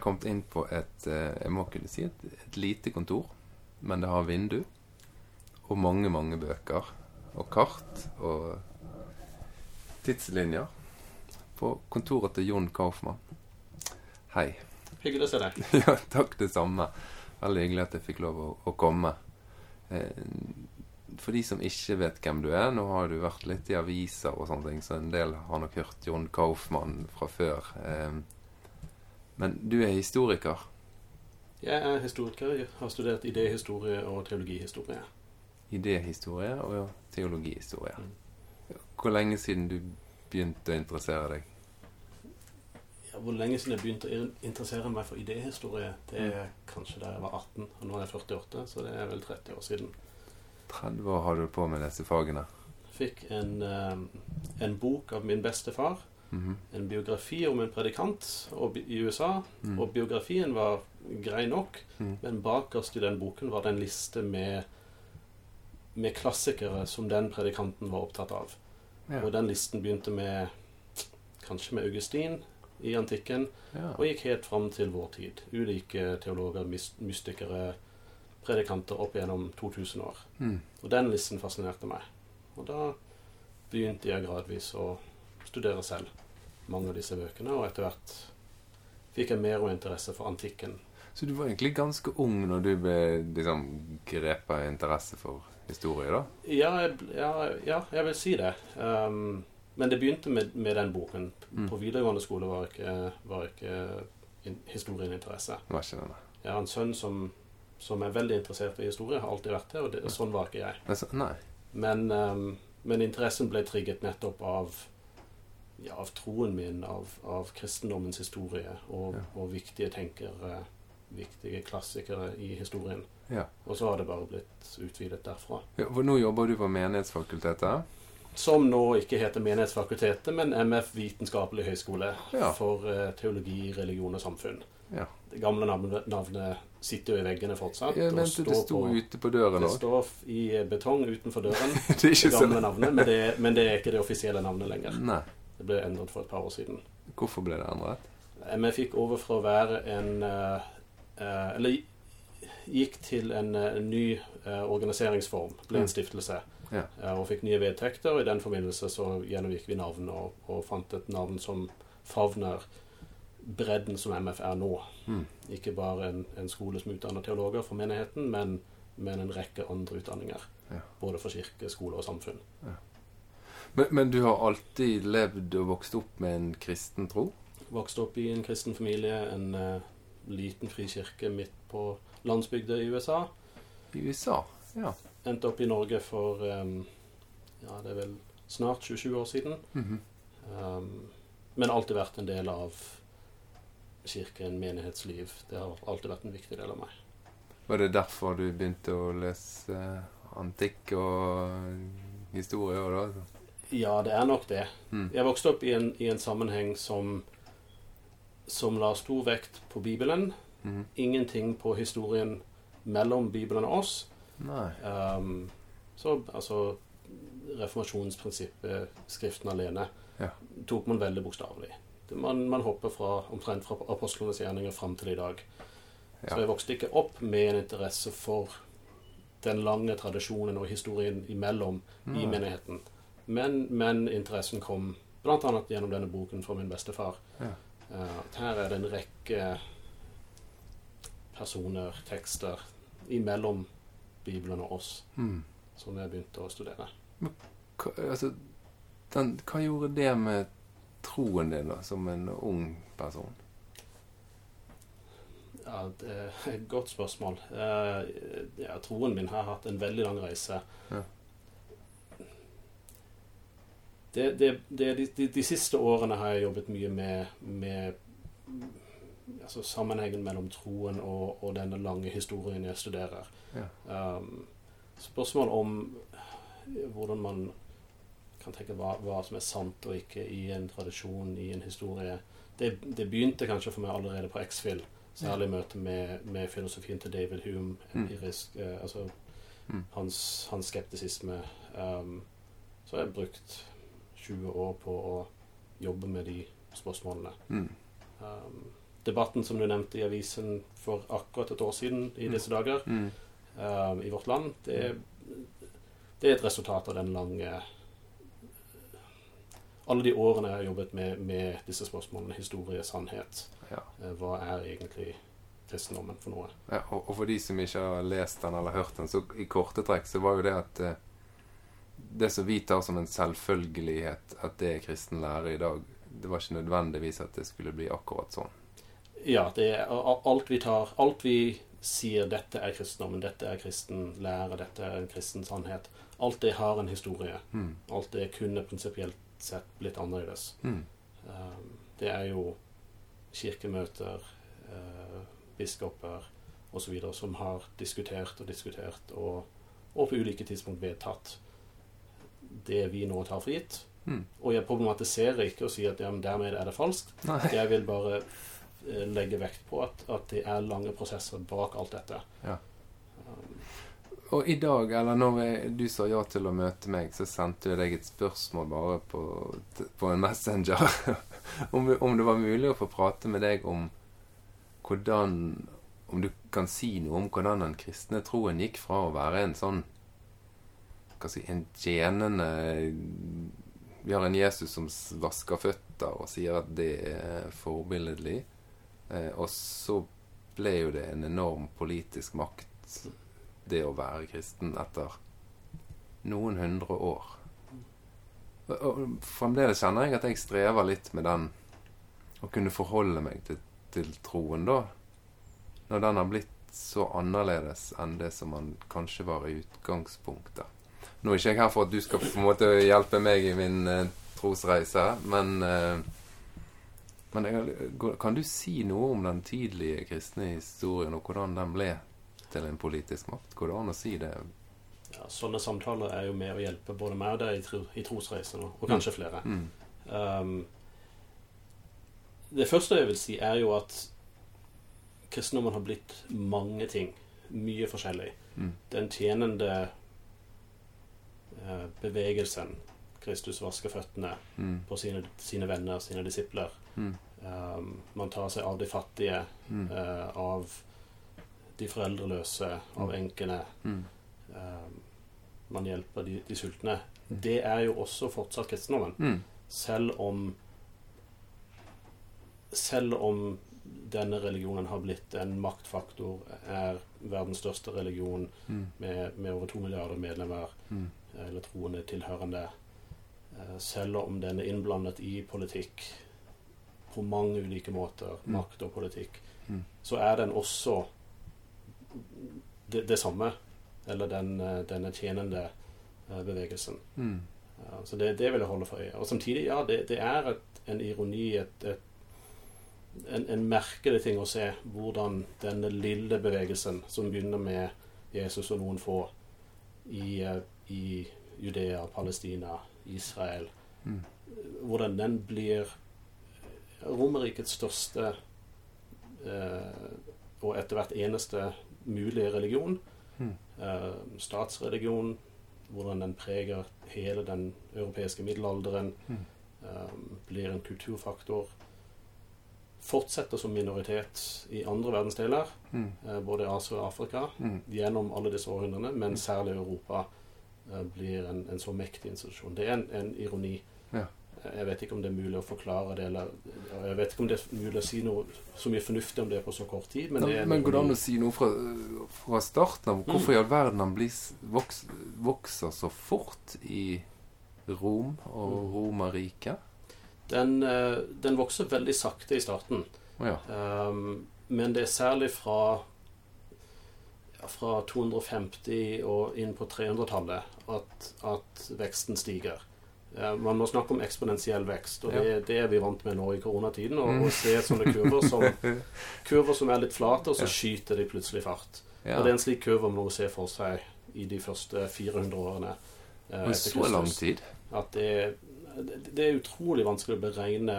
har kommet inn på et eh, jeg må kunne si et, et lite kontor, men det har vindu og mange, mange bøker og kart og tidslinjer på kontoret til Jon Kaufmann. Hei. Hyggelig å se deg. Ja, takk det samme. Veldig hyggelig at jeg fikk lov å, å komme. Eh, for de som ikke vet hvem du er, nå har du vært litt i aviser og sånne ting, så en del har nok hørt Jon Kaufmann fra før. Eh, men du er historiker. Jeg er historiker. Jeg har studert idéhistorie og teologihistorie. Idéhistorie og teologihistorie. Hvor lenge siden du begynte å interessere deg? Ja, hvor lenge siden jeg begynte å interessere meg for idéhistorie? Det er kanskje da jeg var 18, og nå er jeg 48, så det er vel 30 år siden. 30 år har du på med disse fagene. Fikk en, eh, en bok av min bestefar. Mhm. En biografi om en predikant i USA. Mm. Og biografien var grei nok, Mm. men bakerst i den boken var det en liste med, med klassikere som den predikanten var opptatt av. Ja. Og den listen begynte med kanskje med Augustin i antikken, Ja. og gikk helt fram til vår tid. Ulike teologer, mystikere, predikanter opp gjennom 2000 år. Mm. Og den listen fascinerte meg. Og da begynte jeg gradvis å studere selv mange av disse bøkene, og etter hvert fikk jeg mer og interesse for antikken. Så du var egentlig ganske ung når du ble liksom, grepet av interesse for historie, da? Ja, ja, ja jeg vil si det. Um, men det begynte med, med den boken. Mm. På videregående skole var ikke, var ikke in, historien interesse. Var ikke denne. Jeg har en sønn som, som er veldig interessert i historie, har alltid vært det, og det, sånn var ikke jeg. Altså. Men, um, men interessen ble trigget nettopp av, ja, av troen min, av, av kristendommens historie og, Ja. og viktige tenkere, viktige klassikere i historien. Ja. Og så har det bare blitt utvidet derfra. Ja, for nå jobber du på Menighetsfakultetet. Som nå ikke heter Menighetsfakultetet, men MF Vitenskapelig høgskole for uh, teologi, religion og samfunn. Ja. Det gamle navnet, navnet sitter jo i veggene fortsatt. Jeg mente det sto på- ute på døren Det står i betong utenfor døren, Det det gamle navnet, men det, men det er ikke det offisielle navnet lenger. Nei. Det ble endret for et par år siden. Hvorfor ble det endret? Vi fikk over fra å være en eh, eh, Eller gikk til en, eh, en ny eh, organiseringsform. Ble en stiftelse. Ja. eh, og fikk nye vedtekter. og I den forbindelse så gjennomgikk vi navn og, og fant et navn som favner bredden som MF er nå. Mm. Ikke bare en, en skole som utdanner teologer for menigheten, men, men en rekke andre utdanninger. Ja. Både for kirke, skole og samfunn. Men, men du har alltid levd og vokst opp med en kristen tro? Vokste opp i en kristen familie, en uh, liten frikirke midt på landsbygda i USA. I USA? Ja. Endte opp i Norge for um, ja, det er vel snart 27 år siden. Mhm. Um, men alltid vært en del av kirken, menighetsliv. Det har alltid vært en viktig del av meg. Var det derfor du begynte å lese antikk og historie Og da? Ja, det er nok det. Mm. Jeg vokste opp i en, i en sammenheng som, som la stor vekt på Bibelen. Mm. Ingenting på historien mellom Bibelen og oss. Um, så altså Reformasjonsprinsippet, Skriften alene, Ja. tok man veldig bokstavelig. Man, man hopper fra, omtrent fra apostlenes gjerninger fram til i dag. Så jeg vokste ikke opp med en interesse for den lange tradisjonen og historien imellom i menigheten. Men, men interessen kom bl.a. gjennom denne boken fra min bestefar. Ja. Eh, at her er det en rekke personer, tekster, imellom Bibelen og oss, Mm. som jeg begynte å studere. Hva, altså, den, hva gjorde det med troen din, da, som en ung person? Ja, det er et godt spørsmål. Eh, ja, troen min har hatt en veldig lang reise. Ja. Det, det, det, de, de, siste årene har jeg jobbet mye med, med altså sammenhengen mellom troen og, og denne lange historien jeg studerer. Ja. Um, spørsmål om hvordan man kan tenke hva, hva som er sant og ikke i en tradisjon, i en historie. Det, det begynte kanskje for meg allerede på X-Fill. Særlig i møte med, med filosofien til David Hume, Mm. empirisk, eh, altså Mm. hans, hans skeptisisme. Um, så har jeg brukt 20 år på å jobbe med de spørsmålene. Mm. Um, debatten som du nevnte i avisen for akkurat et år siden i Mm. disse dager Mm. um, i vårt land, det, det er et resultat av den lange Alle de årene jeg har jobbet med, med disse spørsmålene, historie, sannhet. Ja. Uh, hva er egentlig kristendommen for noe? Ja, og, og for de som ikke har lest den eller hørt den, så i korte trekk så var jo det at eh, Det som vi tar som en selvfølgelighet at det er kristen lære i dag, det var ikke nødvendigvis at det skulle bli akkurat sånn. Ja, det er alt vi tar Alt vi sier 'dette er kristendommen', 'dette er kristen lære', 'dette er en kristen sannhet', alt det har en historie. Mm. Alt det kunne prinsipielt sett blitt annerledes. Mm. Det er jo kirkemøter, eh, biskoper osv. som har diskutert og diskutert og, og på ulike tidspunkt vedtatt det vi nå tar for gitt. Mm. Og jeg problematiserer ikke og sier at ja, dermed er det falskt. Nei. Jeg vil bare eh, legge vekt på at, at det er lange prosesser bak alt dette. Ja. Um, Og i dag, eller når du sa ja til å møte meg, så sendte jeg deg et spørsmål bare på, på en messenger. om, om det var mulig å få prate med deg om hvordan Om du kan si noe om hvordan den kristne troen gikk fra å være en sånn hva si, En tjenende Vi har en Jesus som vasker føtter og sier at det er forbilledlig. Eh, og så ble jo det en enorm politisk makt det å være kristen etter noen hundre år. Og, fremdeles kjenner jeg at jeg strever litt med den å kunne forholde meg til, til troen, da. Når den har blitt så annerledes enn det som man kanskje var i utgangspunktet. Nå er ikke jeg her for at du skal på en måte hjelpe meg i min eh, trosreise, men eh, men jeg, kan du si noe om den tidlige kristne historien, og hvordan den ble til en politisk makt? Går det an å si det? ja, sånne samtaler er jo med å hjelpe både meg og deg i, tro, i trosreisen, og, og kanskje flere. Mm. Um, det første jeg vil si, er jo at kristendommen har blitt mange ting. Mye forskjellig. Mm. Den tjenende bevegelsen Kristus vasker føttene Mm. på sine, sine venner, sine disipler. Mm. Um, man tar seg av de fattige, Mm. uh, av de foreldreløse, av Mm. enkene. Mm. Um, man hjelper de, de sultne. Det er jo også fortsatt kristendommen. Mm. Selv om Selv om denne religionen har blitt en maktfaktor, er verdens største religion med, med over to milliarder medlemmer, Mm. Eller troende tilhørende, eh, selv om den er innblandet i politikk på mange ulike måter, Mm. makt og politikk, Mm. så er den også det, det samme. Eller den, eh, denne tjenende eh, bevegelsen. Mm. Så det, det vil jeg holde for øye. Og samtidig, ja, det, det er et, en ironi, et, et, en, en merkelig ting å se hvordan denne lille bevegelsen, som begynner med Jesus og noen få i, eh, i Judea, Palestina, Israel, Mm. hvordan den blir Romerrikets største eh, og etter hvert eneste mulige religion. Mm. Eh, statsreligion. Hvordan den preger hele den europeiske middelalderen. Mm. eh, blir en kulturfaktor. Fortsetter som minoritet i andre verdensdeler, Mm. eh, både Asia og Afrika, Mm. gjennom alle disse århundrene, men særlig Europa eh, blir en, en så mektig institusjon. Det er en, en ironi. Ja. Jeg vet ikke om det er mulig å forklare det, eller og jeg vet ikke om det er mulig å si noe så mye fornuftig om det på så kort tid, men er Men, går det an å si noe fra, fra starten av? Hvorfor i all verden han blir, voks, vokser så fort i Rom og Mm. Romerriket? Den, eh, den vokser veldig sakte i starten. Ja. Um, men det er særlig fra ja, fra 250 og inn på 300-tallet at, at veksten stiger. Eh, man må snakke om eksponentiell vekst, og det, det er vi vant med nå i koronatiden. Å Mm. se sånne kurver som, kurver som er litt flate, og så skyter de plutselig fart. Og det er en slik kurve man må se for seg i de første 400 årene. eh, så lang tid? At det, det er utrolig vanskelig å beregne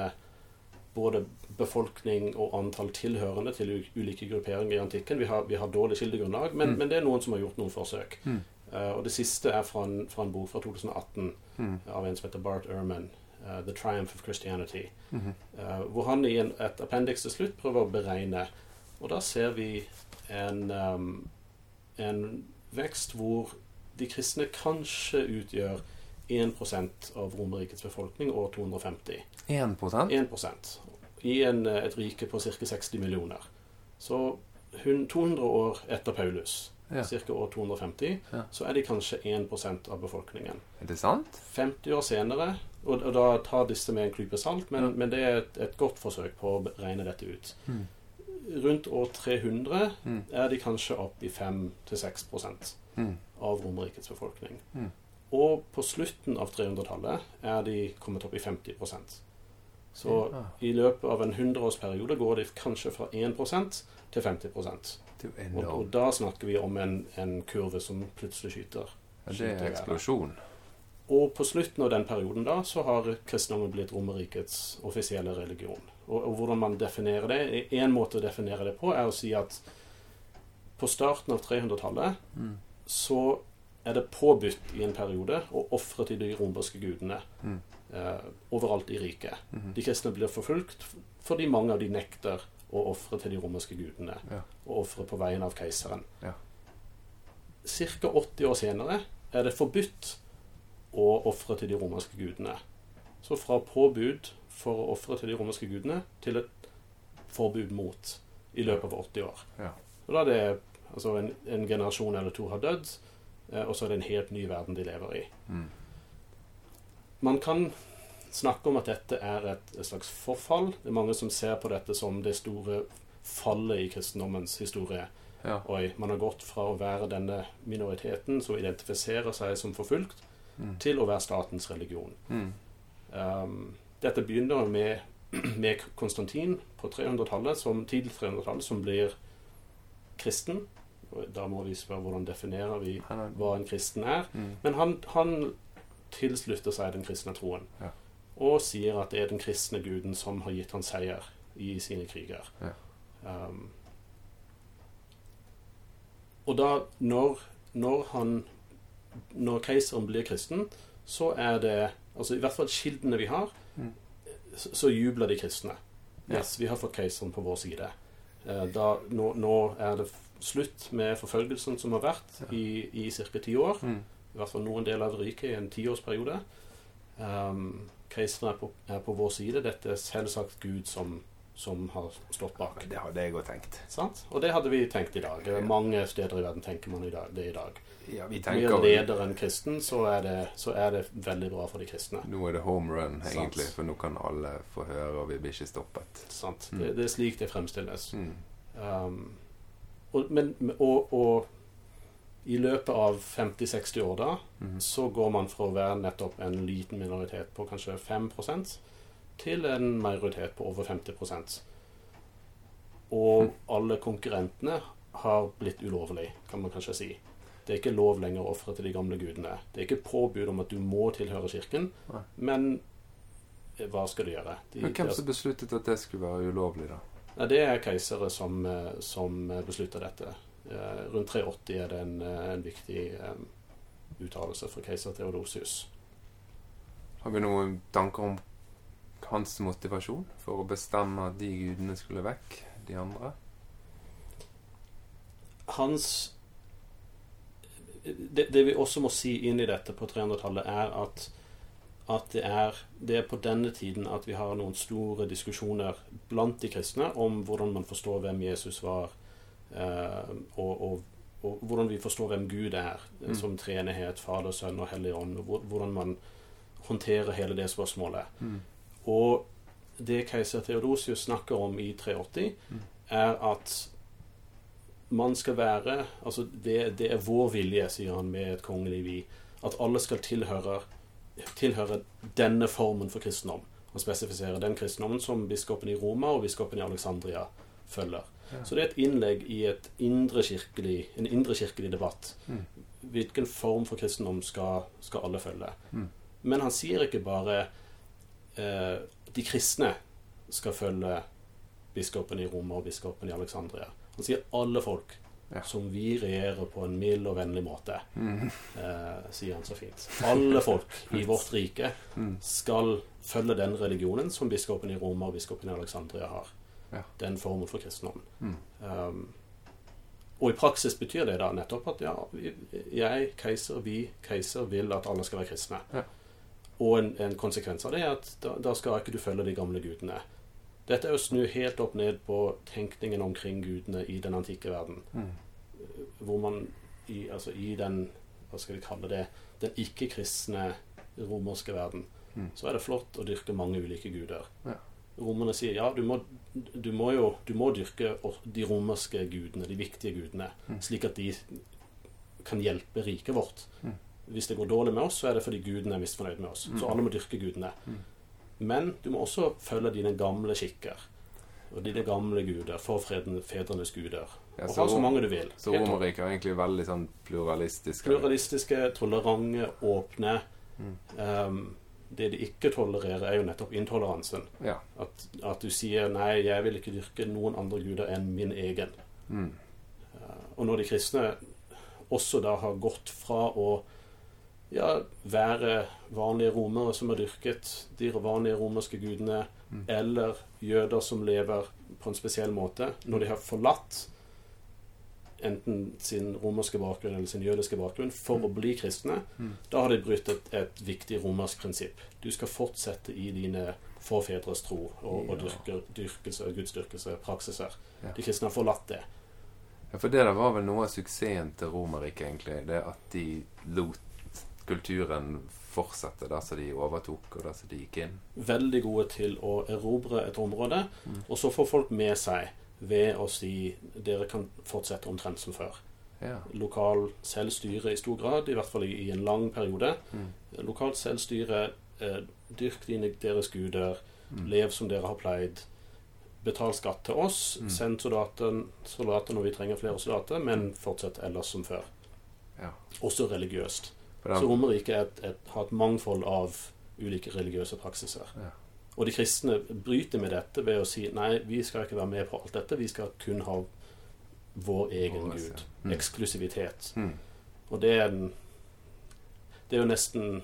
både befolkning og antall tilhørende til ulike grupperinger i antikken. Vi har, vi har dårlig kildegrunnlag, men, Mm. men det er noen som har gjort noen forsøk. Mm. Uh, og det siste er fra en, fra en bok fra 2018 Mm. av en som heter Bart Ehrman, Uh, 'The Triumph of Christianity'. -hmm. Uh, hvor han i en, et appendix til slutt prøver å beregne. Og da ser vi en, um, en vekst hvor de kristne kanskje utgjør 1% av Romerrikets befolkning år 250. 1 1 I en, eh, et rike på ca. 60 millioner. Så 200 år etter Paulus, Ja. ca. år 250, Ja. så er de kanskje 1% av befolkningen. Er det sant? 50 år senere, og, og da tar disse med en klype salt, men, Ja. men det er et, et godt forsøk på å regne dette ut. Mm. Rundt år 300 Mm. er de kanskje opp i 5-6 Mm. av Romerrikets befolkning. Mm. Og på slutten av 300-tallet er de kommet opp i 50% Så Ja. i løpet av en hundreårsperiode går de kanskje fra 1% til 50 Det er og, og da snakker vi om en, en kurve som plutselig skyter. Ja, det er eksplosjon. Og på slutten av den perioden da, så har kristendommen blitt Romerrikets offisielle religion. Og, og hvordan man definerer det En måte å definere det på er å si at på starten av 300-tallet Mm. så er det påbudt i en periode å ofre til de romerske gudene Mm. eh, overalt i riket. Mhm. De kristne blir forfulgt fordi mange av de nekter å ofre til de romerske gudene. Ja. Og ofre på vegne av keiseren. Ja. Ca. 80 år senere er det forbudt å ofre til de romerske gudene. Så fra påbud for å ofre til de romerske gudene til et forbud mot i løpet av 80 år. Ja. Og da det altså en, en generasjon eller to har dødd, og så er det en helt ny verden de lever i. Mm. Man kan snakke om at dette er et, et slags forfall. Det er mange som ser på dette som det store fallet i kristendommens historie. Ja. Oi, man har gått fra å være denne minoriteten som identifiserer seg som forfulgt, Mm. til å være statens religion. Mm. Um, dette begynner med, med Konstantin på 300-tallet, som, tidlig 300-tallet, som blir kristen. Da må vi spørre hvordan definerer vi hva en kristen er. Mm. Men han, han tilslutter seg den kristne troen. Ja. Og sier at det er den kristne guden som har gitt han seier i sine kriger. Ja. Um, og da, når, når han Når keiseren blir kristen, så er det Altså i hvert fall kildene vi har, Mm. så, så jubler de kristne. Ja. Vi har fått keiseren på vår side. Eh, Da, nå, nå er det slutt med forfølgelsen som har vært Ja. i, i ca. ti år Mm. i hvert fall noen deler av riket i en tiårsperiode. Um, Kristne er på, er på vår side. Dette er selvsagt Gud som, som har stått bak. Det hadde jeg òg tenkt. Sant? Og det hadde vi tenkt i dag. Mange steder i verden tenker man i dag, det i dag. Ja, vi Blir lederen kristen, så er, det, så er det veldig bra for de kristne. Nå er det home run, Sant. egentlig, for nå kan alle få høre, og vi blir ikke stoppet. Sant? Mm. Det, det er slik det fremstilles. Mm. Um, og, men, og, og i løpet av 50-60 år da, mm. så går man fra å være nettopp en liten minoritet på kanskje 5% til en majoritet på over 50 Og Mm. alle konkurrentene har blitt ulovlig, kan man kanskje si. Det er ikke lov lenger å ofre til de gamle gudene. Det er ikke påbud om at du må tilhøre kirken, men eh, hva skal du gjøre? De, Men hvem som besluttet at det skulle være ulovlig, da? Nei, det er keisere som, eh, som beslutter dette. Eh, Rundt 380 er det en, eh, en viktig uttalelse fra keiser Theodosius. Har vi noen tanker om hans motivasjon for å bestemme at de gudene skulle vekk, de andre? Hans det, det vi også må si inn i dette på 300-tallet, er at, at det, er, det er på denne tiden at vi har noen store diskusjoner blant de kristne om hvordan man forstår hvem Jesus var, eh, og, og, og hvordan vi forstår hvem Gud er, Mm. som treenighet, Fader, Sønn og Hellig Ånd, og hvordan man håndterer hele det spørsmålet. Mm. Og det keiser Theodosius snakker om i 380, Mm. er at man skal være Altså, det, det er vår vilje, sier han med et kongelig vi, at alle skal tilhøre, tilhøre denne formen for kristendom. Han spesifiserer den kristendommen som biskopen i Roma og biskopen i Alexandria følger. Ja. Så det er et innlegg i et indre kirkelig, en indre kirkelig debatt. Mm. Hvilken form for kristendom skal, skal alle følge? Mm. Men han sier ikke bare eh, de kristne skal følge biskopen i Roma og biskopen i Alexandria. Han sier alle folk Ja. som vi regjerer på en mild og vennlig måte, Mm. eh, sier han så fint. Alle folk i vårt rike Mm. skal følge den religionen som biskopen i Roma og biskopen i Alexandria har. Ja. Den formen for kristendom. Mm. Um, og i praksis betyr det da nettopp at ja, jeg, keiser, vi, keiser, vil at alle skal være kristne. Ja. Og en, en konsekvens av det er at da, da skal ikke du følge de gamle gudene. Dette er å snu helt opp ned på tenkningen omkring gudene i den antikke verden. Mm. Hvor man i, altså i den hva skal vi kalle det, den ikke-kristne romerske verden, Mm. så er det flott å dyrke mange ulike guder. Ja. Romerne sier ja, du må, du må jo du må dyrke de romerske gudene, de viktige gudene, Mm. slik at de kan hjelpe riket vårt. Mm. Hvis det går dårlig med oss, så er det fordi gudene er misfornøyd med oss. Mm. Så alle må dyrke gudene. Men du må også følge dine gamle skikker. Og dine gamle guder, forfedrenes fedrenes guder. Ja, og ha så mange du vil. Så Romerriket er egentlig veldig sånn pluralistisk. pluralistiske, tolerante, åpne. Mm. Um, det de ikke tolererer, er jo nettopp intoleransen. Ja. At, at du sier 'nei, jeg vil ikke dyrke noen andre guder enn min egen'. Mm. Uh, og når de kristne også da har gått fra å ja, være vanlige romere som har dyrket de vanlige romerske gudene, Mm. eller jøder som lever på en spesiell måte, når de har forlatt enten sin romerske bakgrunn eller sin jødiske bakgrunn for Mm. å bli kristne, Mm. da har de brutt et, et viktig romersk prinsipp. Du skal fortsette i dine forfedres tro og, og dyrke, dyrkelse, gudsdyrkelse, praksiser. Ja. De kristne har forlatt det. Ja, for det der var vel noe av suksessen til Romerriket, egentlig. Det at de lot kulturen fortsette der som de overtok, og der som de gikk inn. Veldig gode til å erobre et område, Mm. og så får folk med seg ved å si dere kan fortsette omtrent som før. Ja. Lokal selvstyre i stor grad, i hvert fall i, i en lang periode. Mm. Lokalt selvstyre, eh, dyrk dine, deres guder, Mm. lev som dere har pleid. Betal skatt til oss, Mm. send soldater, soldater når vi trenger flere soldater, men fortsett ellers som før. ja. Også religiøst. Så Romerriket er et, et, har et mangfold av ulike religiøse praksiser. Ja. Og de kristne bryter med dette ved å si nei, vi skal ikke være med på alt dette. Vi skal kun ha vår egen Åh, gud. Mm. Eksklusivitet. mm. Og det er en Det er jo nesten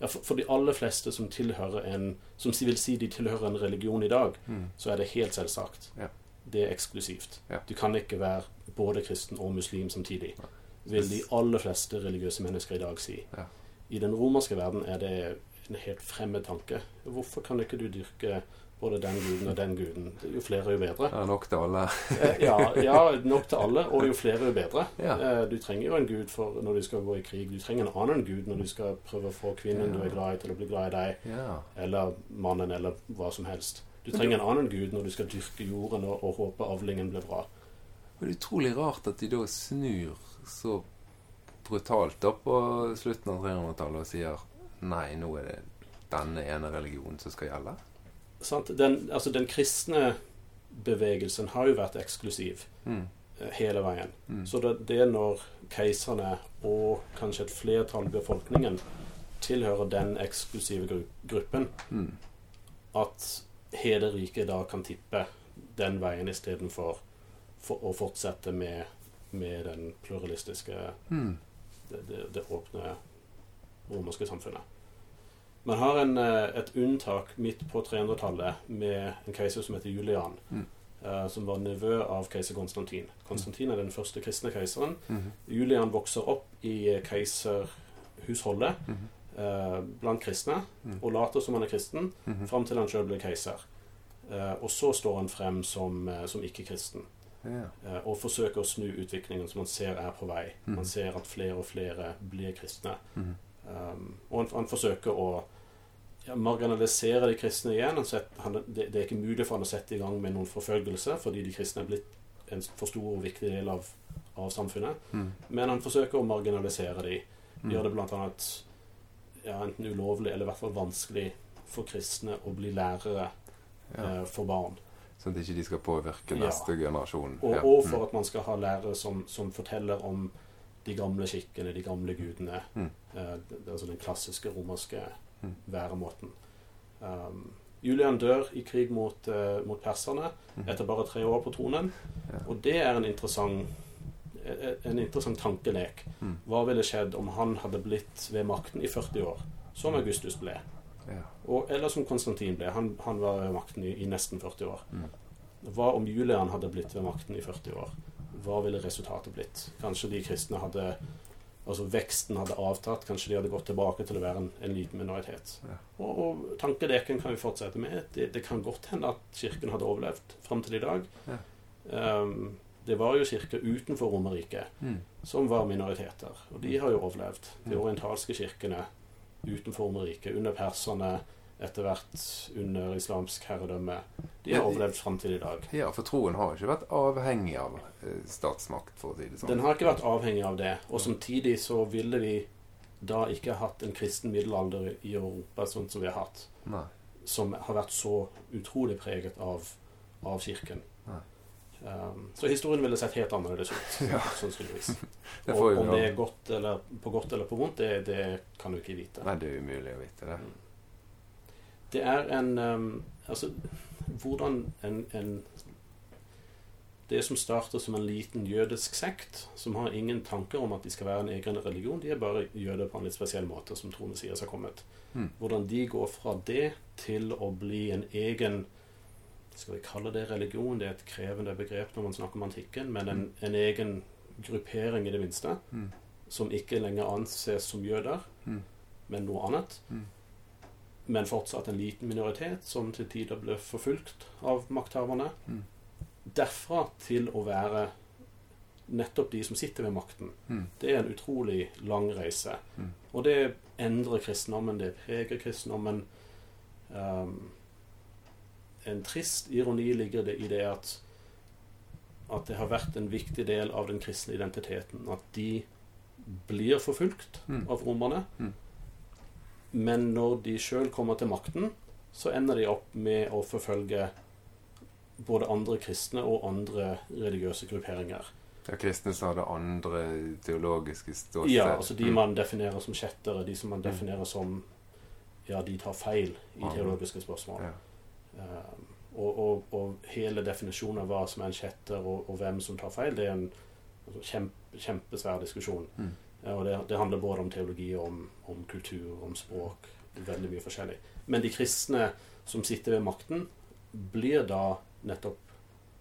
ja, for, for de aller fleste som tilhører en Som vil si de tilhører en religion i dag, Mm. så er det helt selvsagt. Ja. Det er eksklusivt. Ja. Du kan ikke være både kristen og muslim samtidig. Ja. Vil de aller fleste religiøse mennesker i dag si. Ja. I den romerske verden er det en helt fremmed tanke. Hvorfor kan ikke du dyrke både den guden og den guden? Jo flere, jo bedre. Ja, nok til alle. Eh, ja, ja, nok til alle, og jo flere, jo bedre. Ja. Eh, Du trenger jo en gud for når du skal gå i krig. Du trenger en annen gud når du skal prøve å få kvinnen Ja. du er glad i, til å bli glad i deg, Ja. eller mannen, eller hva som helst. Du trenger en annen gud når du skal dyrke jorden og, og håpe avlingen blir bra. Og det er utrolig rart at de da snur så brutalt da på slutten av 300-tallet og sier nei, nå er det denne ene religionen som skal gjelde. Sant? Den, altså, den kristne bevegelsen har jo vært eksklusiv Mm. eh, hele veien. Mm. Så det, det er når keiserne og kanskje et flertall i befolkningen tilhører den eksklusive gru gruppen, Mm. at hele riket da kan tippe den veien istedenfor for å fortsette med, med den pluralistiske, Mm. det, det, det åpne romerske samfunnet. Man har en, eh, et unntak midt på 300-tallet med en keiser som heter Julian, Mm. Uh, som var nevø av keiser Konstantin. Konstantin er den første kristne keiseren. Mm. Julian vokser opp i keiserhusholdet Mm. eh, blant kristne Mm. og later som han er kristen, Mm. fram til han sjøl blir keiser. Uh, og så står han frem som, som ikke-kristen Ja. eh, og forsøke å snu utviklingen som man ser er på vei. Mm. Man ser at flere og flere blir kristne. Mm. Um, og han, han forsøker å ja, marginalisere de kristne igjen. Han det, det er ikke mulig for han å sette i gang med noen forfølgelse, fordi de kristne er blitt en for stor og viktig del av, av samfunnet. Mm. Men han forsøker å marginalisere de. Mm. Gjør det blant annet ja, enten ulovlig eller i hvert fall vanskelig for kristne å bli lærere Ja. eh, for barn. Sånn at ikke de skal påvirke Ja. neste generasjon. Og, Ja. og Mm. for at man skal ha lærere som, som forteller om de gamle skikkene, de gamle gudene. Mm. Eh, det- altså den klassiske romerske Mm. væremåten. Um, Julian dør i krig mot, uh, mot perserne etter bare tre år på tronen. Ja. Og det er en interessant, eh, en interessant tankelek. Mm. Hva ville skjedd om han hadde blitt ved makten i 40 år, som Augustus ble? Ja. Og, eller som Konstantin ble. Han, han var ved makten i, i nesten 40 år. Mm. Hva om Julian hadde blitt ved makten i 40 år? Hva ville resultatet blitt? Kanskje de kristne hadde Altså veksten hadde avtatt. Kanskje de hadde gått tilbake til å være en, en liten minoritet. Ja. Og, og tankeleken kan vi fortsette med. Det, det kan godt hende at kirken hadde overlevd fram til i dag. Ja. Um, det var jo kirker utenfor Romerriket Mm. som var minoriteter. Og de har jo overlevd. De Mm. orientalske kirkene utenfor Romerriket, under perserne, etter hvert under islamsk herredømme. De har overlevd fram til i dag. ja, for troen har ikke vært avhengig av eh, statsmakt, for å si det sånn. Den har ikke vært avhengig av det. Og samtidig så ville vi da ikke hatt en kristen middelalder i Europa sånn som vi har hatt, Nei. som har vært så utrolig preget av, av kirken. Um, så historien ville sett helt annerledes ut, Ja. sannsynligvis. Det Og om det er godt eller, på godt eller på vondt, det, det kan du ikke vite. Nei, det er umulig å vite det. Det er en um, Altså, hvordan en, en Det som starter som en liten jødisk sekt, som har ingen tanker om at de skal være en egen religion, de er bare jøder på en litt spesiell måte, som troende sier har kommet. Mm. Hvordan de går fra det til å bli en egen Skal vi kalle det religion? Det er et krevende begrep når man snakker om antikken, men en, en egen gruppering, i det minste, Mm. som ikke lenger anses som jøder, Mm. men noe annet Mm. men fortsatt en liten minoritet som til tider ble forfulgt av makthaverne. Mm. Derfra til å være nettopp de som sitter ved makten. Mm. Det er en utrolig lang reise. Mm. Og det endrer kristendommen, det preger kristendommen. Um, en trist ironi ligger det i det at at det har vært en viktig del av den kristne identiteten. At de blir forfulgt Mm. av romerne. Mm. Men når de sjøl kommer til makten, så ender de opp med å forfølge både andre kristne og andre religiøse grupperinger. Ja, kristne som hadde andre teologiske ståsted. Ja, altså De Mm. man definerer som kjettere, de som man definerer som Ja, de tar feil i teologiske spørsmål. Ja. Um, og, og, og hele definisjonen av hva som er en kjetter, og, og hvem som tar feil, det er en altså, kjempe, kjempesvær diskusjon. Mm. Og det, det handler både om teologi, om, om kultur, om språk. Veldig mye forskjellig. Men de kristne som sitter ved makten, blir da nettopp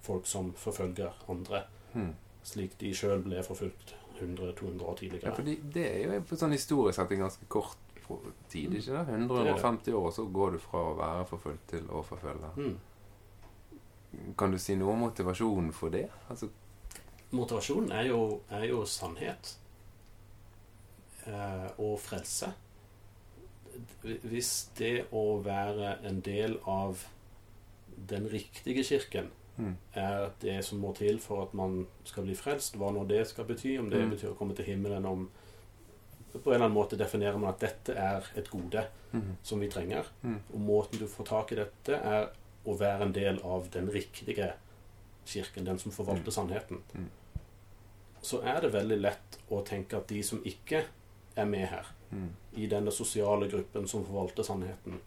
folk som forfølger andre, Mm. slik de sjøl ble forfulgt 100-200 år Ja, tidligere. det er jo på sånn historisk sett en ganske kort tid, ikke det? 150 år, så går du fra å være forfulgt til å forfølge. Mm. Kan du si noe om motivasjonen for det? Altså, Motivasjonen er jo, er jo sannhet eh, og frelse. Hvis det å være en del av den riktige kirken mm. er det som må til for at man skal bli frelst, hva nå det skal bety, om det Mm. betyr å komme til himmelen, om på en eller annen måte definerer man at dette er et gode Mm. som vi trenger. Mm. Og måten du får tak i dette, er å være en del av den riktige kirken, den som forvalter sannheten. Mm. Så er det veldig lett å tenke at de som ikke er med her, Mm. i denne sosiale gruppen som forvalter sannheten,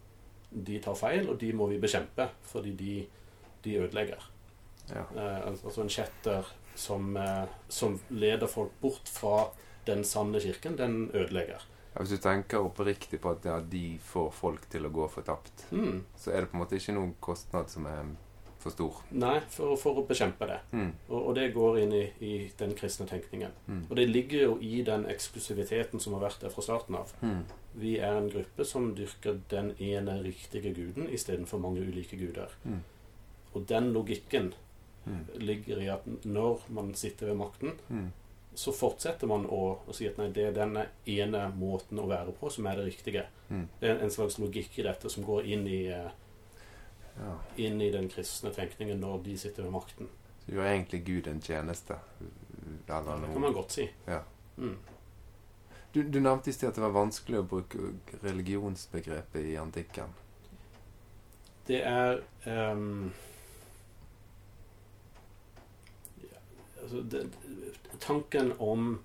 de tar feil, og de må vi bekjempe, fordi de, de ødelegger. Ja. Eh, altså en kjetter som, eh, som leder folk bort fra den sanne kirken, den ødelegger. Ja, Hvis du tenker oppriktig på at ja, de får folk til å gå fortapt, Mm. så er det på en måte ikke noen kostnad som er for stor. Nei, for, for å bekjempe det. Mm. Og, og det går inn i, i den kristne tenkningen. Mm. Og det ligger jo i den eksklusiviteten som har vært der fra starten av. Mm. Vi er en gruppe som dyrker den ene riktige guden istedenfor mange ulike guder. Mm. Og den logikken Mm. ligger i at når man sitter ved makten, Mm. Så fortsetter man å, å si at nei, det er denne ene måten å være på som er det riktige. Mm. Det er en slags logikk i dette som går inn i, eh, Ja. inn i den kristne tenkningen når de sitter ved makten. Så gjør egentlig Gud en tjeneste. Ja, Det kan man godt si. Ja. Mm. Du, du nevnte i sted at det var vanskelig å bruke religionsbegrepet i antikken. Det er ehm, ja, altså det, Tanken om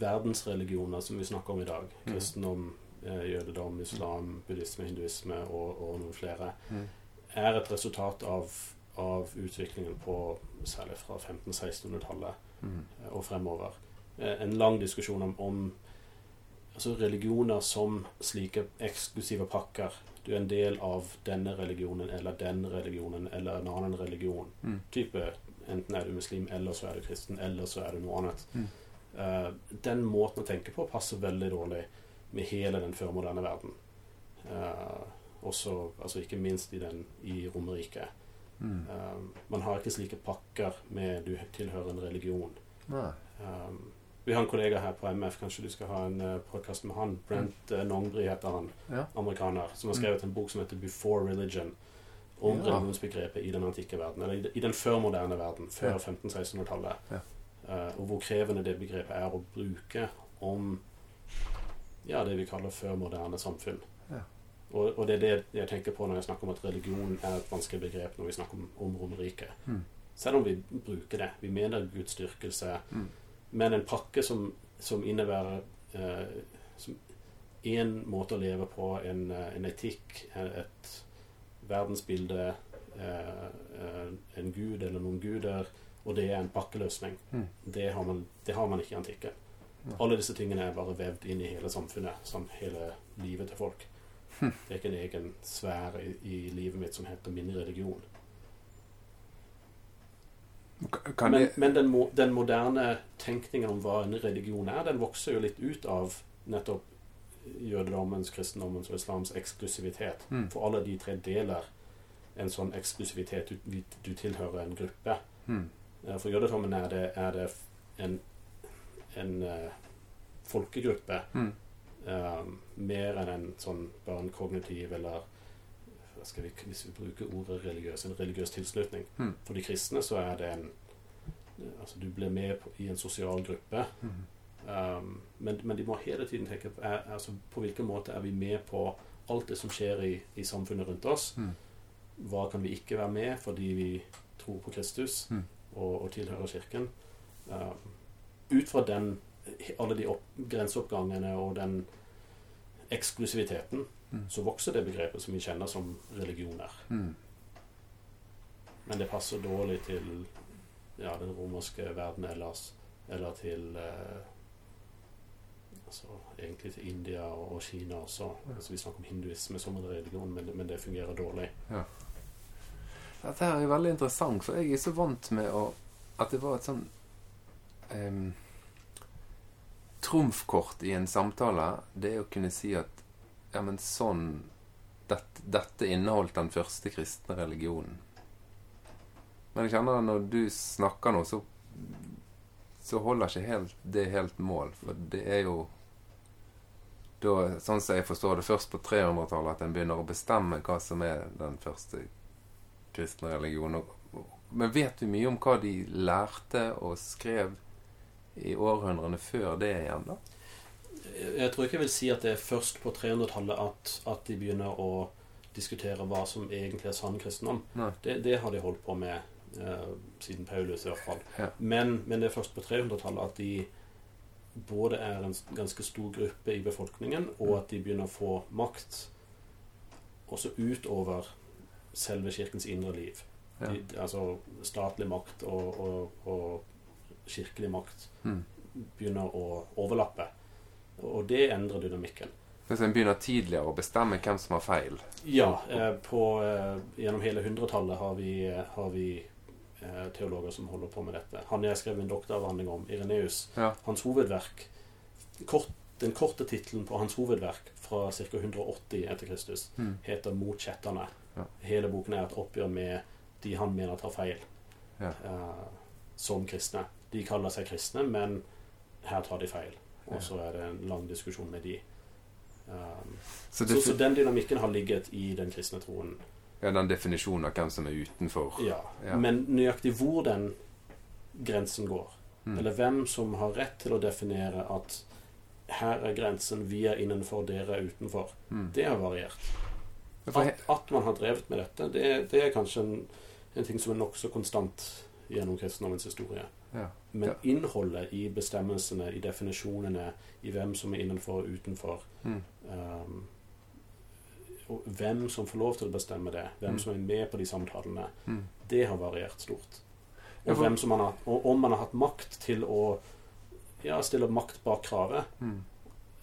verdensreligioner som vi snakker om i dag, Mm. kristendom, eh, jødedom, islam, buddhisme, hinduisme og, og noen flere, Mm. er et resultat av, av utviklingen på særlig fra 1500-1600-tallet Mm. eh, og fremover. Eh, En lang diskusjon om, om altså religioner som slike eksklusive pakker. Du er en del av denne religionen eller den religionen eller en annen religion. Mm. Type Enten er du muslim, eller så er du kristen, eller så er du noe annet. Mm. Uh, den måten å tenke på passer veldig dårlig med hele den førmoderne verden. Uh, også, altså ikke minst i, den, i Romerriket. Mm. Um, man har ikke slike pakker med du tilhører en religion. Um, vi har en kollega her på MF, kanskje du skal ha en uh, podkast med han. Brent uh, Nongbri heter han, Ja. amerikaner, som har skrevet en bok som heter 'Before Religion'. Om Ja. religionsbegrepet i den antikke verden, eller i, den førmoderne verden, før Ja. 1500-1600-tallet. Ja. Uh, og hvor krevende det begrepet er å bruke om ja, det vi kaller førmoderne samfunn. Ja. Og, og det er det jeg tenker på når jeg snakker om at religion er et vanskelig begrep når vi snakker om, om Romerriket. Mm. Selv om vi bruker det. Vi mener gudsdyrkelse. Mm. Men en pakke som, som innebærer som én måte å leve på, en, eh, en etikk, et verdensbilde, eh, eh, en gud eller noen guder, og det er en pakkeløsning. Mm. Det, har man, det har man ikke i antikken. Ja. Alle disse tingene er bare vevd inn i hele samfunnet, som hele livet til folk. Hm. Det er ikke en egen sfære i, i livet mitt som heter min religion. Kan men men den, mo den moderne tenkningen om hva en religion er, den vokser jo litt ut av nettopp jødedommens, kristendommens og islams eksklusivitet. Mm. For alle de tre deler en sånn eksklusivitet. Du, du tilhører en gruppe. mm. Eh, For jødedommen er det, er det en, en uh, folkegruppe Mm. eh, mer enn en sånn bare en kognitiv eller vi, hvis vi bruker ordet religiøs, en religiøs tilslutning. Mm. For de kristne så er det en Altså du blir med på, i en sosial gruppe. Mm. Um, men, men de må hele tiden tenke på er, altså, på hvilken måte er vi med på alt det som skjer i, i samfunnet rundt oss. Mm. Hva kan vi ikke være med fordi vi tror på Kristus Mm. og, og tilhører Kirken? Um, ut fra den, alle de opp, grenseoppgangene og den eksklusiviteten, Mm. så vokser det begrepet som vi kjenner som religioner. Mm. Men det passer dårlig til ja, den romerske verden ellers, eller til eh, altså, Egentlig til India og, Kina også. Altså, vi snakker om hinduisme som en religion, men, men det fungerer dårlig. Ja. Dette her er veldig interessant, for jeg er så vant med å, at det var et sånn um, Trumfkort i en samtale, det er å kunne si at ja, men sånn dette, dette inneholdt den første kristne religionen. Men jeg kjenner at når du snakker nå, så, så holder ikke helt, det helt mål. For det er jo da, sånn som jeg forstår det, først på 300-tallet at en begynner å bestemme hva som er den første kristne religionen. Men vet du mye om hva de lærte og skrev i århundrene før det igjen, da? Jeg tror ikke jeg vil si at det er først på 300-tallet at, at de begynner å diskutere hva som egentlig er sann kristendom. Det, det har de holdt på med siden Paulus, i hvert fall. Ja. Men, men det er først på 300-tallet at de både er en ganske stor gruppe i befolkningen, og Mm. at de begynner å få makt også utover selve kirkens indre liv. Ja. De, altså statlig makt og, og, og kirkelig makt Mm. begynner å overlappe. Og det endrer dynamikken. Hvis en begynner tidligere å bestemme hvem som har feil. Ja, eh, på, eh, gjennom hele hundretallet har vi, eh, har vi eh, teologer som holder på med dette. Han jeg skrev en doktoravhandling om, Ireneus. Ja. Hans hovedverk kort, Den korte tittelen på hans hovedverk fra ca. 180 etter Kristus Mm. heter 'Mot kjetterne'. Ja. Hele boken er et oppgjør med de han mener tar feil Ja. uh, som kristne. De kaller seg kristne, men her tar de feil. Og så er det en lang diskusjon med de. Um, Så, så, så den dynamikken har ligget i den kristne troen. Ja, den definisjonen av hvem som er utenfor. Ja. Ja. Men nøyaktig hvor den grensen går, Mm. eller hvem som har rett til å definere at her er grensen, vi er innenfor, dere er utenfor, Mm. det har variert. At, at man har drevet med dette, det, det er kanskje en, en ting som er nokså konstant gjennom kristendommens historie. Ja. Men Ja. innholdet i bestemmelsene, i definisjonene, i hvem som er innenfor og utenfor, Mm. um, hvem som får lov til å bestemme det, hvem Mm. som er med på de samtalene, Mm. det har variert stort. Ja, Og, hvem som man har, og om man har hatt makt til å ja, stille makt bak kravet, Mm.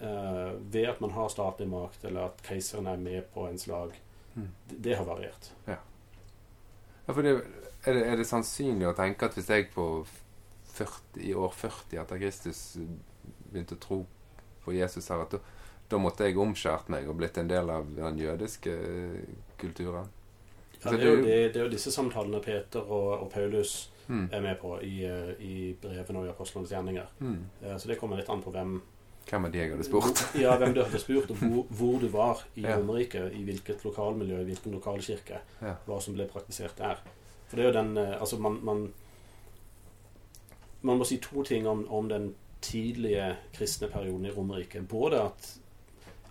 uh, ved at man har statlig makt, eller at keiseren er med på en slag, Mm. det, det har variert. Ja, for det, er, det, er det sannsynlig å tenke at hvis jeg på 40, i år 40 etter Kristus begynte å tro på Jesus her, at da, da måtte jeg omskjært meg og blitt en del av den jødiske eh, kulturen? Ja, det, er jo, det- det, det er jo disse samtalene Peter og, og Paulus Mm. er med på i, eh, i brevene og i apostlenes gjerninger. Mm. Så det kommer litt an på hvem Hvem er de jeg hadde spurt? Ja, hvem du hadde spurt, og hvor, hvor du var i Ja. Romerriket. I hvilket lokalmiljø, i hvilken lokalkirke. Ja. Hva som ble praktisert der. For det er jo den Altså, man Man, man må si to ting om, om den tidlige kristne perioden i Romerriket. Både at,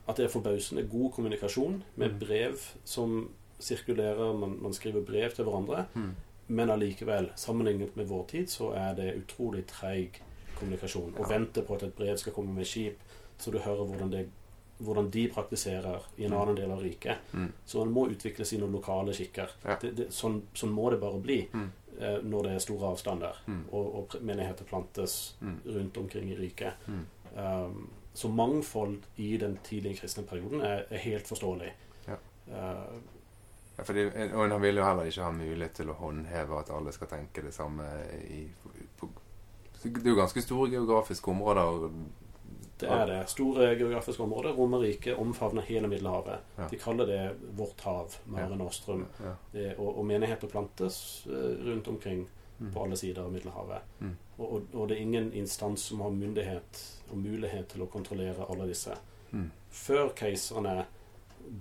at det er forbausende god kommunikasjon med Mm. brev som sirkulerer, man, man skriver brev til hverandre. Mm. Men allikevel, sammenlignet med vår tid, så er det utrolig treig kommunikasjon. Å Ja. vente på at et brev skal komme med skip, så du hører hvordan, det, hvordan de praktiserer i en annen del av riket. Mm. Så man må utvikle sine lokale skikker. Ja. Det, det, sånn, sånn må det bare bli Mm. eh, når det er store avstander, Mm. og, og menigheter plantes Mm. rundt omkring i riket. Mm. Um, så mangfold i den tidlige kristne perioden er, er helt forståelig. Ja. Uh, Ja, fordi, og han vil jo heller ikke ha mulighet til å håndheve at alle skal tenke det samme i på, Det er jo ganske store geografiske områder. Det er det. Store geografiske områder. Romerriket omfavner hele Middelhavet. Ja. De kaller det vårt hav, Mare Nostrum. Ja. Det, og, og menigheter plantes eh, rundt omkring. På alle sider av Middelhavet. Mm. Og, og, og det er ingen instans som har myndighet og mulighet til å kontrollere alle disse. Mm. Før keiserne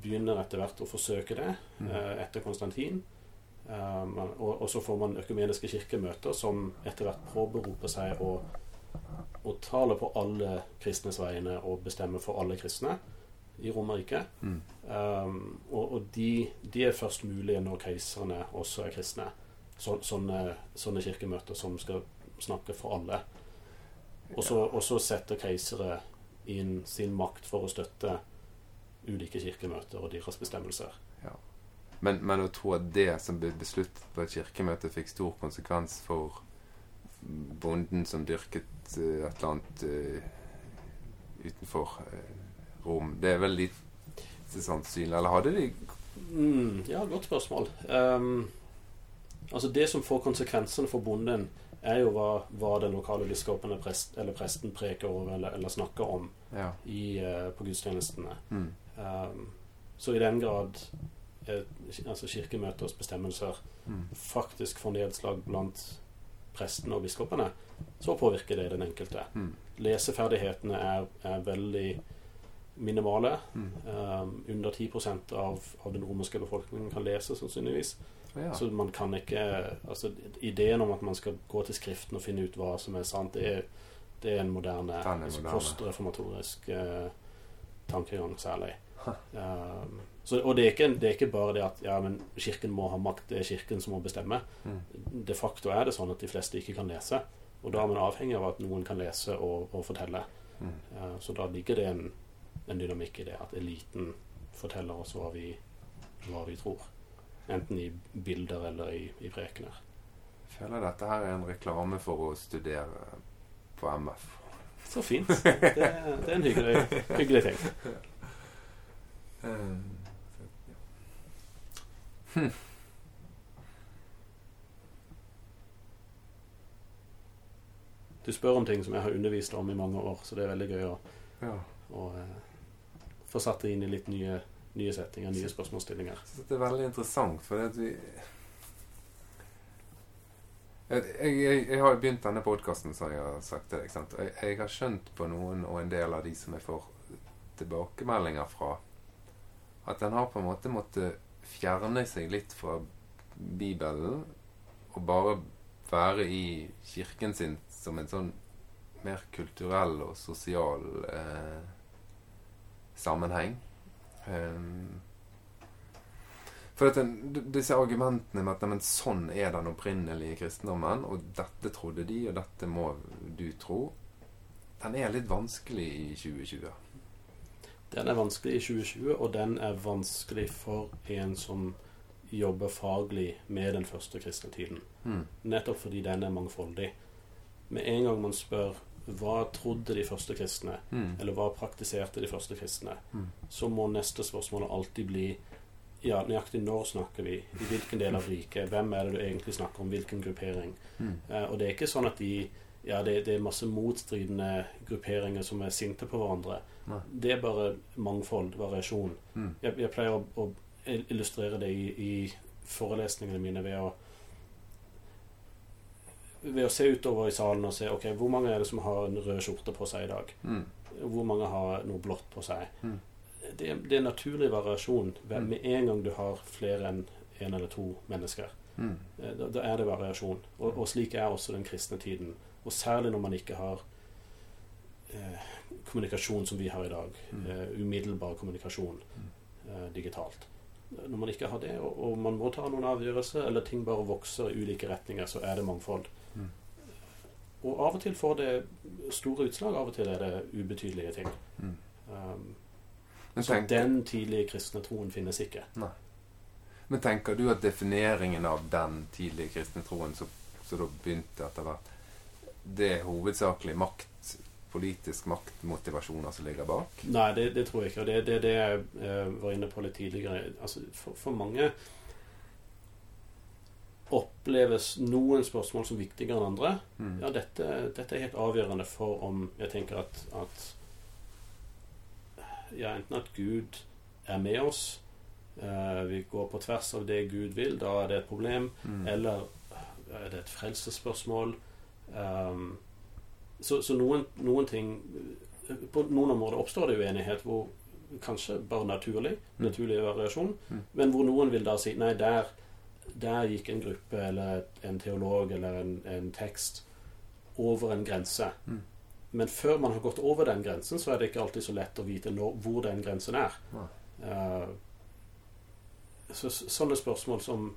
begynner etter hvert å forsøke det, Mm. eh, etter Konstantin. Um, og, og så får man økumeniske kirkemøter som etter hvert påberoper seg å, å tale på alle kristnes vegne og bestemme for alle kristne i Romerriket. Mm. Um, og og de, de er først mulige når keiserne også er kristne. Så, sånne, sånne kirkemøter som skal snakke for alle. Og så, setter keisere inn sin makt for å støtte ulike kirkemøter og deres bestemmelser. Men, men å tro at det som ble besluttet på et kirkemøte, fikk stor konsekvens for bonden som dyrket uh, et eller annet uh, utenfor uh, Rom, det er vel lite sannsynlig. Eller hadde de Mm, ja, godt spørsmål. Um, altså Det som får konsekvensene for bonden, er jo hva, hva den lokale biskopen eller, prest, eller presten preker over eller, eller snakker om Ja. i, uh, på gudstjenestene. Mm. Um, så i den grad eh, altså kirkemøters bestemmelser Mm. faktisk får nedslag blant prestene og biskopene, så påvirker det den enkelte. Mm. Leseferdighetene er, er veldig minimale. Mm. Um, under 10 av, av den romerske befolkningen kan lese, sannsynligvis. Ja. Så man kan ikke altså Ideen om at man skal gå til Skriften og finne ut hva som er sant, det er, det er en moderne, moderne. er altså postreformatorisk eh, tankegang, særlig. Um, så, og det er, ikke, det er ikke bare det at ja, men Kirken må ha makt, det er Kirken som må bestemme. Mm. De facto er det sånn at de fleste ikke kan lese. Og da er man avhengig av at noen kan lese og, og fortelle. Mm. Uh, så da ligger det en, en dynamikk i det at eliten forteller oss hva vi, hva vi tror. Enten i bilder eller i, i prekener. Jeg føler dette her er en reklame for å studere på MF. Så fint. Det, det er en hyggelig, hyggelig ting. Eh, ja. Hm. Du spør om ting som jeg har undervist om i mange år, så det er veldig gøy å, Ja. å eh, få satt det inn i litt nye, nye settinger, nye spørsmålsstillinger. Jeg det er veldig interessant, for vi jeg, jeg, jeg har begynt denne podkasten, som jeg har sagt til deg. Jeg, jeg har skjønt på noen og en del av de som jeg får tilbakemeldinger fra, at den har på en måte måttet fjerne seg litt fra Bibelen og bare være i kirken sin som en sånn mer kulturell og sosial eh, sammenheng. Um, For den, disse argumentene med at men sånn er den opprinnelige kristendommen, og dette trodde de, og dette må du tro, den er litt vanskelig i 2020. Den er vanskelig i 2020, og den er vanskelig for en som jobber faglig med den første kristne tiden. Mm. Nettopp fordi den er mangfoldig. Med en gang man spør hva trodde de første kristne, Mm. eller hva praktiserte de første kristne, Mm. så må neste spørsmål alltid bli ja, nøyaktig når snakker vi? I hvilken del av riket? Hvem er det du egentlig snakker om? Hvilken gruppering? Mm. Eh, og det er ikke sånn at de ja, det, det er masse motstridende grupperinger som er sinte på hverandre. Nei. Det er bare mangfold, variasjon. Mm. Jeg, jeg pleier å, å illustrere det i, i forelesningene mine ved å ved å se utover i salen og se ok, hvor mange er det som har en rød skjorte på seg i dag. Mm. Hvor mange har noe blått på seg. Mm. Det, det er naturlig variasjon Mm. med en gang du har flere enn én en eller to mennesker. Mm. Eh, Da, da er det variasjon. Og, og slik er også den kristne tiden. Og særlig når man ikke har eh, kommunikasjon som vi har i dag. Mm. Eh, umiddelbar kommunikasjon eh, digitalt. Når man ikke har det, og, og man må ta noen avgjørelser, eller ting bare vokser i ulike retninger, så er det mangfold. Og av og til får det store utslag, av og til er det ubetydelige ting. Mm. Um, så den tidlige kristne troen finnes ikke. men tenker du at defineringen av den tidlige kristne troen som som da begynte etter hvert, det er hovedsakelig makt, politisk maktmotivasjoner som ligger bak? Nei, det, det tror jeg ikke. Og det er det, det jeg eh, var inne på litt tidligere. Altså, for, for mange oppleves noen spørsmål som viktigere enn andre. Mm. Ja, dette, dette er helt avgjørende for om jeg tenker at, at ja, enten at Gud er med oss, eh, vi går på tvers av det Gud vil, da er det et problem. Mm. Eller er det et frelsesspørsmål? Um, så så noen, noen ting På noen områder oppstår det uenighet hvor kanskje bare naturlig, Mm. naturlig variasjon, Mm. men hvor noen vil da si nei, der, der gikk en gruppe eller en teolog eller en, en tekst over en grense. Mm. Men før man har gått over den grensen, så er det ikke alltid så lett å vite når, hvor den grensen er. Ja. Uh, så, så- sånne spørsmål som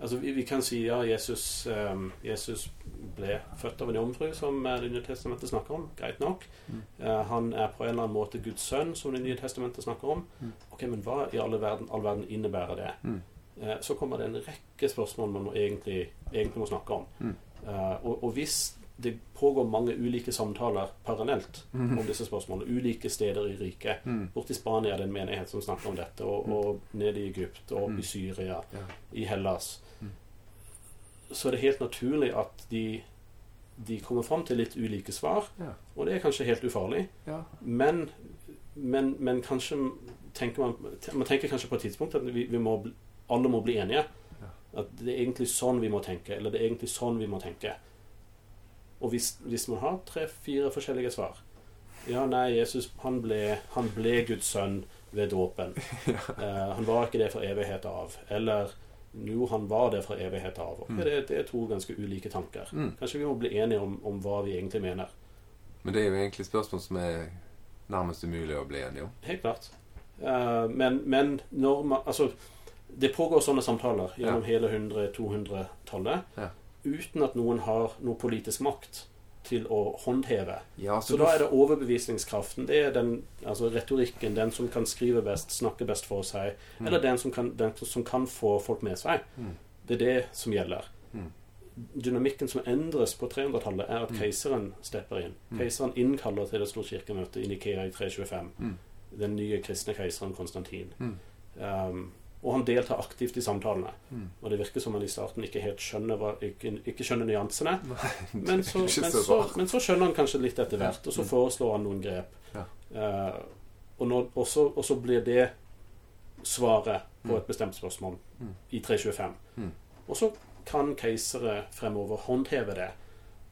Altså, vi, vi kan si ja, Jesus, um, Jesus ble født av en jomfru, som eh, Det nye testamentet snakker om. Greit nok. Mm. Uh, han er på en eller annen måte Guds sønn, som Det nye testamentet snakker om. Mm. Ok, Men hva i all verden, all verden innebærer det? Eh, så kommer det en rekke spørsmål man egentlig, egentlig må snakke om. Mm. Eh, og, og hvis det pågår mange ulike samtaler parallelt Mm. om disse spørsmålene, ulike steder i riket Mm. Borte i Spania er det en menighet som snakker om dette, og, Mm. og nede i Egypt, og oppe Mm. i Syria, Ja. i Hellas. Mm. Så er det helt naturlig at de, de kommer fram til litt ulike svar, Ja. og det er kanskje helt ufarlig. ja. Men, men, men kanskje tenker man Man tenker kanskje på et tidspunkt at vi, vi må, alle må bli enige. At det er egentlig sånn vi må tenke, eller det er egentlig sånn vi må tenke. Og hvis, hvis man har tre-fire forskjellige svar Ja, nei, Jesus han ble, han ble Guds sønn ved dåpen. Uh, han var ikke det fra evighet av. Eller jo, han var det fra evighet av. Mm. det, det er to ganske ulike tanker. Mm. Kanskje vi må bli enige om, om hva vi egentlig mener. Men det er jo egentlig spørsmål som er nærmest umulig å bli enige om. Helt klart. Uh, men, men når man Altså, det pågår sånne samtaler gjennom hele 100-200-tallet Ja. uten at noen har noe politisk makt til å håndheve. Ja, Så da er det overbevisningskraften. Det er den, altså retorikken, den som kan skrive best, snakke best for seg, Mm. eller den som, kan, den som kan få folk med seg. Mm. Det er det som gjelder. Mm. Dynamikken som endres på 300-tallet, er at Mm. keiseren stepper inn. Mm. Keiseren innkaller til det store kirkemøtet i Nikea i 325 Mm. den nye kristne keiseren Konstantin. Mm. Um, og han deltar aktivt i samtalene. Mm. Og det virker som han i starten ikke helt skjønner, ikke, ikke skjønner nyansene. Nei, Men så, men, så, men så skjønner han kanskje litt etter hvert, og så Mm. foreslår han noen grep. Ja. Uh, og, når, og, så, og så blir det svaret på et bestemt spørsmål Mm. i 325. Mm. Og så kan keisere fremover håndheve det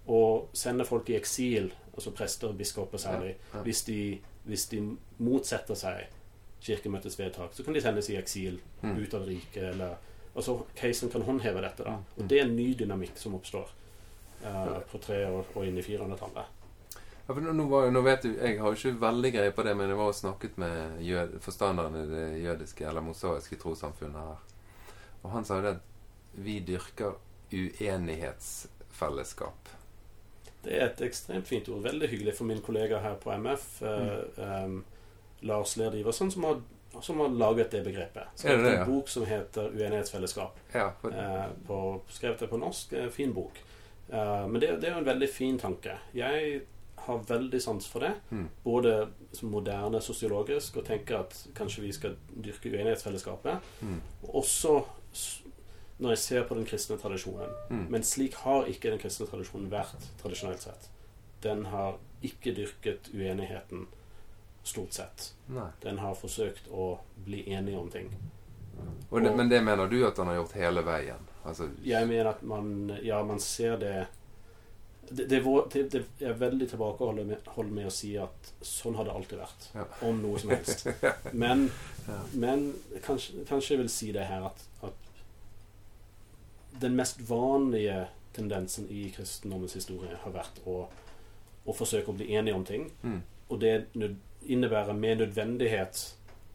og sende folk i eksil, altså prester og biskoper særlig, Ja, ja. Hvis, de, hvis de motsetter seg kirkemøtets vedtak, så kan de sendes i eksil Mm. ut av riket. Eller, altså Keiseren kan håndheve dette. da Mm. Og det er en ny dynamikk som oppstår eh, på tre og, og inn i 400-tallet. Ja, for nå, var, nå vet du, Jeg har jo ikke veldig greie på det, men jeg var og snakket med jød, forstanderen i det jødiske eller mosaiske trossamfunnet her. Og han sa jo det at vi dyrker uenighetsfellesskap. Det er et ekstremt fint ord. Veldig hyggelig for min kollega her på MF, eh, em, Lars Ler Iversen, som har, som har laget det begrepet. Skrevet det det, en bok som heter 'Uenighetsfellesskap'. Ja, for, Eh, på, skrevet det på norsk. eh, Fin bok. Eh, men det, det er jo en veldig fin tanke. Jeg har veldig sans for det. Mm. Både som moderne sosiologisk og tenker at kanskje vi skal dyrke uenighetsfellesskapet. mm, også når jeg ser på den kristne tradisjonen. mm, Men slik har ikke den kristne tradisjonen vært tradisjonelt sett. Den har ikke dyrket uenigheten stort sett. nei. Den har forsøkt å bli enig om ting. Og det, men det mener du at han har gjort hele veien? Altså, Jeg mener at man Ja, man ser det Det, det, er det, det er veldig tilbakeholden med, med å si at sånn har det alltid vært. Ja. Om noe som helst. Men, Ja. men kanskje, kanskje jeg vil si det her at, at den mest vanlige tendensen i kristendommens historie har vært å, å forsøke å bli enige om ting. mm, Og det nød- innebærer med nødvendighet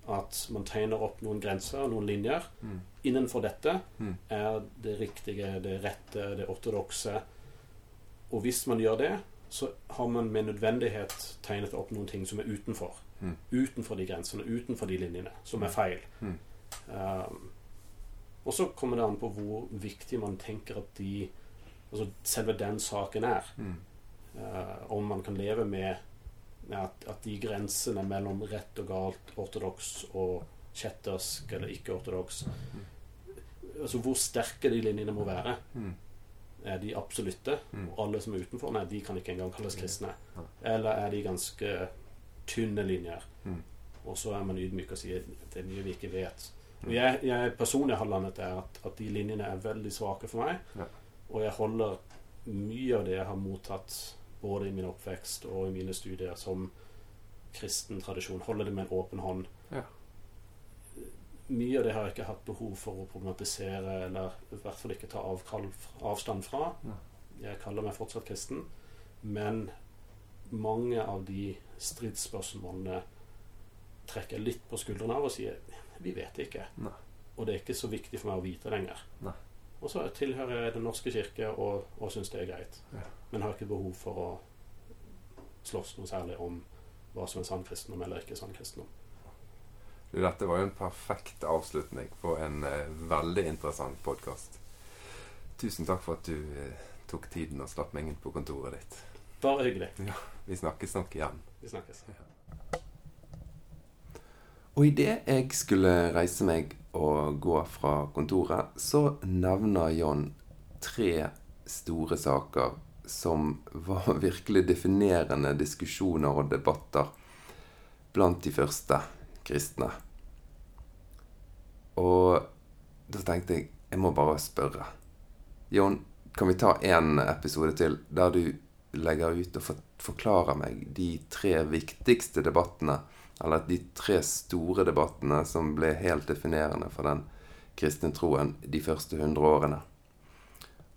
at man tegner opp noen grenser, noen linjer. mm, Innenfor dette mm, er det riktige, det rette, det ortodokse. Og hvis man gjør det, så har man med nødvendighet tegnet opp noen ting som er utenfor. Mm. Utenfor de grensene, utenfor de linjene, som er feil. Mm. Um, og så kommer det an på hvor viktig man tenker at de Altså selve den saken er. mm, Uh, om man kan leve med at, at de grensene mellom rett og galt, ortodoks og kjettersk eller ikke-ortodoks Altså hvor sterke de linjene må være. mm, Er de absolutte? mm. Og alle som er utenfor? Nei, de kan ikke engang kalles kristne. Eller er de ganske tynne linjer? Mm. Og så er man ydmyk og sier det er mye vi ikke vet. Og jeg, jeg personlig har landet der at, at de linjene er veldig svake for meg. Ja. Og jeg holder mye av det jeg har mottatt både i min oppvekst og i mine studier som kristen tradisjon. Holder det med en åpen hånd. Ja. Mye av det har jeg ikke hatt behov for å problematisere, eller i hvert fall ikke ta avkall, avstand fra. Ja. Jeg kaller meg fortsatt kristen, men mange av de stridsspørsmålene trekker litt på skuldrene av og sier vi vet ikke. Nei. Og det er ikke så viktig for meg å vite lenger. Nei. Og så tilhører jeg Den norske kirke og, og syns det er greit. Ja. Men har ikke behov for å slåss noe særlig om hva som er sann kristendom eller ikke sann kristendom. Du, Dette var jo en perfekt avslutning på en eh, veldig interessant podkast. Tusen takk for at du eh, tok tiden og slapp meg inn på kontoret ditt. Bare hyggelig. Vi snakkes nok igjen. Vi snakkes. Og idet jeg skulle reise meg og gå fra kontoret, så nevner John tre store saker som var virkelig definerende diskusjoner og debatter blant de første kristne. Og da tenkte jeg jeg må bare spørre. John, kan vi ta en episode til der du legger ut og forklarer meg de tre viktigste debattene, eller de tre store debattene som ble helt definerende for den kristne troen de første hundre årene?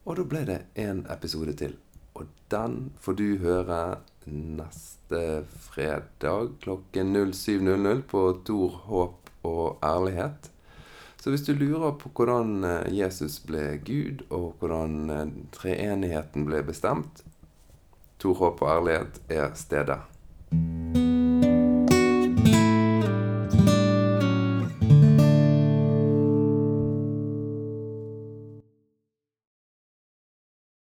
Og da ble det en episode til. Og den får du høre neste fredag klokken 07.00 på Tor, håp og ærlighet. Så hvis du lurer på hvordan eh, Jesus ble Gud, og hvordan eh, treenigheten ble bestemt, Tor, håp og ærlighet er stedet.